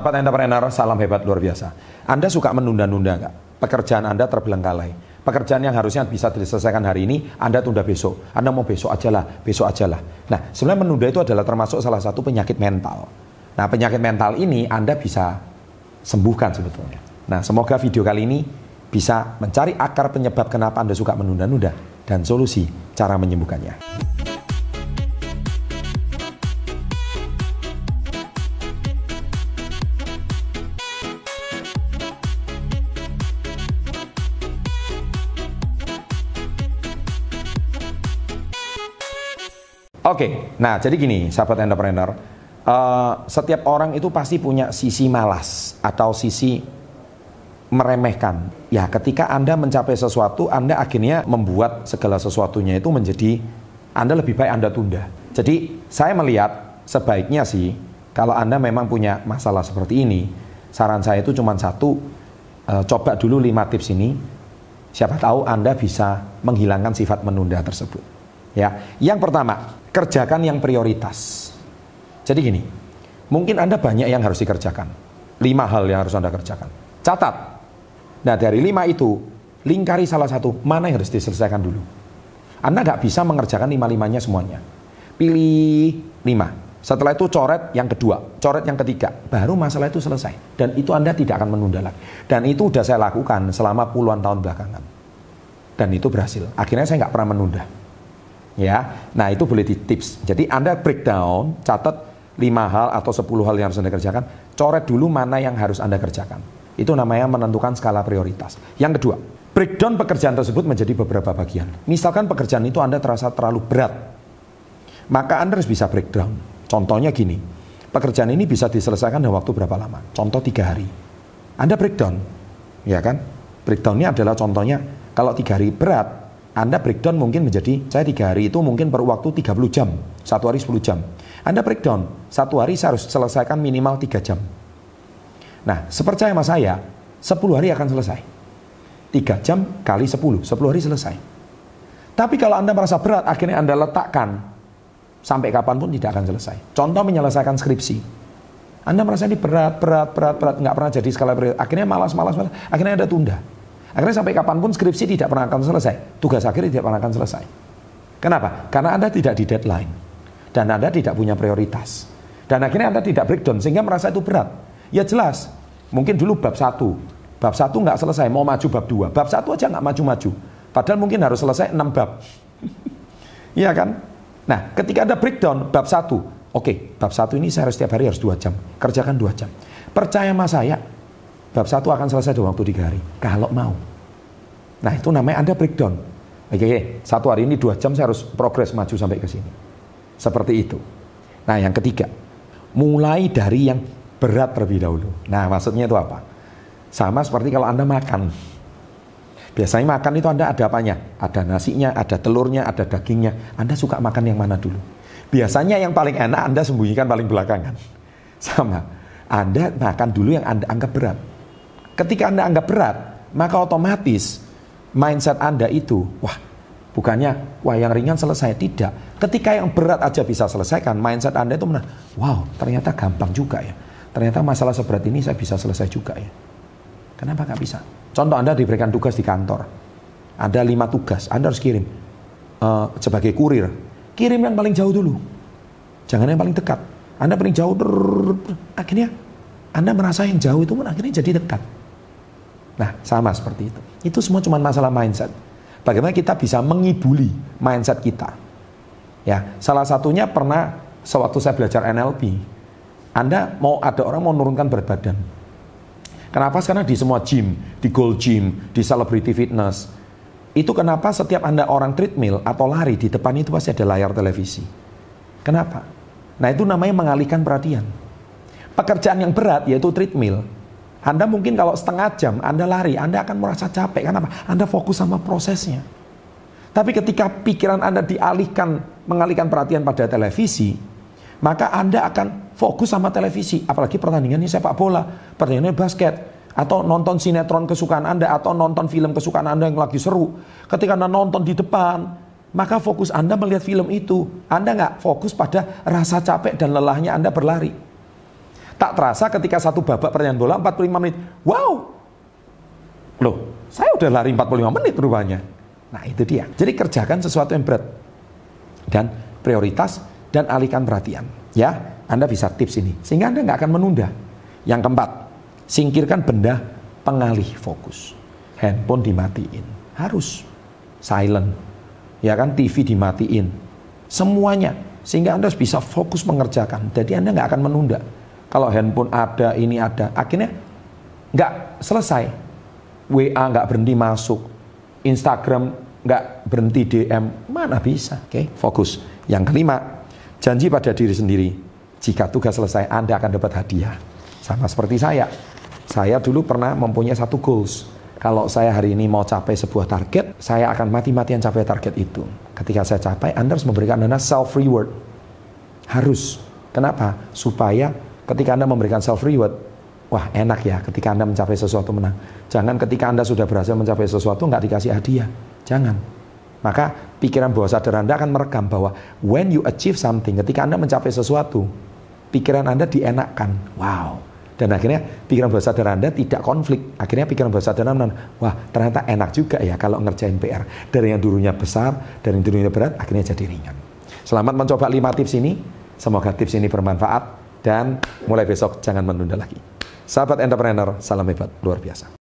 Sahabat entrepreneur, salam hebat luar biasa. Anda suka menunda-nunda nggak? Pekerjaan Anda terbelengkalai. Pekerjaan yang harusnya bisa diselesaikan hari ini, Anda tunda besok. Anda mau besok aja lah, besok aja lah. Nah, sebenarnya menunda itu adalah termasuk salah satu penyakit mental. Nah, penyakit mental ini Anda bisa sembuhkan sebetulnya. Nah, semoga video kali ini bisa mencari akar penyebab kenapa Anda suka menunda-nunda dan solusi cara menyembuhkannya. Oke, nah jadi gini, sahabat entrepreneur, uh, setiap orang itu pasti punya sisi malas atau sisi meremehkan. Ya, ketika Anda mencapai sesuatu, Anda akhirnya membuat segala sesuatunya itu menjadi Anda lebih baik Anda tunda. Jadi, saya melihat sebaiknya sih kalau Anda memang punya masalah seperti ini, saran saya itu cuma satu, uh, coba dulu lima tips ini. Siapa tahu Anda bisa menghilangkan sifat menunda tersebut. Ya, yang pertama, kerjakan yang prioritas. Jadi gini, mungkin Anda banyak yang harus dikerjakan. Lima hal yang harus Anda kerjakan. Catat. Nah dari lima itu, lingkari salah satu, mana yang harus diselesaikan dulu. Anda nggak bisa mengerjakan lima-limanya semuanya. Pilih lima. Setelah itu coret yang kedua, coret yang ketiga, baru masalah itu selesai. Dan itu Anda tidak akan menunda lagi. Dan itu sudah saya lakukan selama puluhan tahun belakangan. Dan itu berhasil. Akhirnya saya nggak pernah menunda ya. Nah itu boleh di tips. Jadi Anda breakdown, catat 5 hal atau 10 hal yang harus Anda kerjakan, coret dulu mana yang harus Anda kerjakan. Itu namanya menentukan skala prioritas. Yang kedua, breakdown pekerjaan tersebut menjadi beberapa bagian. Misalkan pekerjaan itu Anda terasa terlalu berat, maka Anda harus bisa breakdown. Contohnya gini, pekerjaan ini bisa diselesaikan dalam waktu berapa lama? Contoh tiga hari. Anda breakdown, ya kan? Breakdownnya adalah contohnya kalau tiga hari berat, anda breakdown mungkin menjadi, saya tiga hari itu mungkin perlu waktu 30 jam, satu hari 10 jam. Anda breakdown, satu hari saya harus selesaikan minimal 3 jam. Nah, sepercaya sama saya, 10 hari akan selesai. 3 jam kali 10, 10 hari selesai. Tapi kalau Anda merasa berat, akhirnya Anda letakkan, sampai kapan pun tidak akan selesai. Contoh menyelesaikan skripsi. Anda merasa ini berat, berat, berat, berat, nggak pernah jadi skala prioritas. Akhirnya malas, malas, malas. Akhirnya Anda tunda. Akhirnya sampai kapan pun skripsi tidak pernah akan selesai. Tugas akhir tidak pernah akan selesai. Kenapa? Karena Anda tidak di deadline. Dan Anda tidak punya prioritas. Dan akhirnya Anda tidak breakdown sehingga merasa itu berat. Ya jelas. Mungkin dulu bab satu. Bab satu nggak selesai, mau maju bab dua. Bab satu aja nggak maju-maju. Padahal mungkin harus selesai enam bab. Iya kan? Nah, ketika Anda breakdown bab satu, oke, okay, bab satu ini saya harus setiap hari harus dua jam. Kerjakan dua jam. Percaya sama saya, Bab satu akan selesai dalam waktu tiga hari. Kalau mau. Nah itu namanya Anda breakdown. Oke, okay, satu hari ini dua jam saya harus progres maju sampai ke sini. Seperti itu. Nah yang ketiga, mulai dari yang berat terlebih dahulu. Nah maksudnya itu apa? Sama seperti kalau Anda makan. Biasanya makan itu Anda ada apanya? Ada nasinya, ada telurnya, ada dagingnya. Anda suka makan yang mana dulu? Biasanya yang paling enak Anda sembunyikan paling belakangan. Sama. Anda makan dulu yang Anda anggap berat. Ketika Anda anggap berat, maka otomatis mindset Anda itu, wah, bukannya wah yang ringan selesai, tidak. Ketika yang berat aja bisa selesaikan, mindset Anda itu mana? Wow, ternyata gampang juga ya. Ternyata masalah seberat ini saya bisa selesai juga ya. Kenapa nggak bisa? Contoh Anda diberikan tugas di kantor. Ada lima tugas, Anda harus kirim. Uh, sebagai kurir, kirim yang paling jauh dulu. Jangan yang paling dekat. Anda paling jauh, akhirnya Anda merasa yang jauh itu pun akhirnya jadi dekat. Nah, sama seperti itu. Itu semua cuma masalah mindset. Bagaimana kita bisa mengibuli mindset kita. Ya, salah satunya pernah sewaktu saya belajar NLP, Anda mau ada orang mau menurunkan berat badan. Kenapa? Karena di semua gym, di Gold Gym, di Celebrity Fitness, itu kenapa setiap Anda orang treadmill atau lari di depan itu pasti ada layar televisi. Kenapa? Nah itu namanya mengalihkan perhatian. Pekerjaan yang berat yaitu treadmill anda mungkin kalau setengah jam Anda lari, Anda akan merasa capek. Kenapa? Anda fokus sama prosesnya. Tapi ketika pikiran Anda dialihkan, mengalihkan perhatian pada televisi, maka Anda akan fokus sama televisi. Apalagi pertandingannya sepak bola, pertandingannya basket, atau nonton sinetron kesukaan Anda, atau nonton film kesukaan Anda yang lagi seru. Ketika Anda nonton di depan, maka fokus Anda melihat film itu. Anda nggak fokus pada rasa capek dan lelahnya Anda berlari. Tak terasa ketika satu babak pertandingan bola 45 menit. Wow. Loh, saya udah lari 45 menit rupanya. Nah itu dia. Jadi kerjakan sesuatu yang berat. Dan prioritas dan alihkan perhatian. Ya, Anda bisa tips ini. Sehingga Anda nggak akan menunda. Yang keempat, singkirkan benda pengalih fokus. Handphone dimatiin. Harus. Silent. Ya kan, TV dimatiin. Semuanya. Sehingga Anda bisa fokus mengerjakan. Jadi Anda nggak akan menunda. Kalau handphone ada, ini ada. Akhirnya nggak selesai. WA nggak berhenti masuk. Instagram nggak berhenti DM. Mana bisa? Oke, okay? fokus. Yang kelima, janji pada diri sendiri. Jika tugas selesai, Anda akan dapat hadiah. Sama seperti saya. Saya dulu pernah mempunyai satu goals kalau saya hari ini mau capai sebuah target, saya akan mati-matian capai target itu. Ketika saya capai, Anda harus memberikan Anda self reward. Harus. Kenapa? Supaya ketika Anda memberikan self reward, wah enak ya ketika Anda mencapai sesuatu menang. Jangan ketika Anda sudah berhasil mencapai sesuatu nggak dikasih hadiah. Jangan. Maka pikiran bawah sadar Anda akan merekam bahwa when you achieve something, ketika Anda mencapai sesuatu, pikiran Anda dienakkan. Wow, dan akhirnya pikiran bawah sadar Anda tidak konflik. Akhirnya pikiran bawah sadar Anda, wah ternyata enak juga ya kalau ngerjain PR. Dari yang dulunya besar, dari yang dulunya berat, akhirnya jadi ringan. Selamat mencoba 5 tips ini. Semoga tips ini bermanfaat dan mulai besok jangan menunda lagi. Sahabat entrepreneur, salam hebat luar biasa.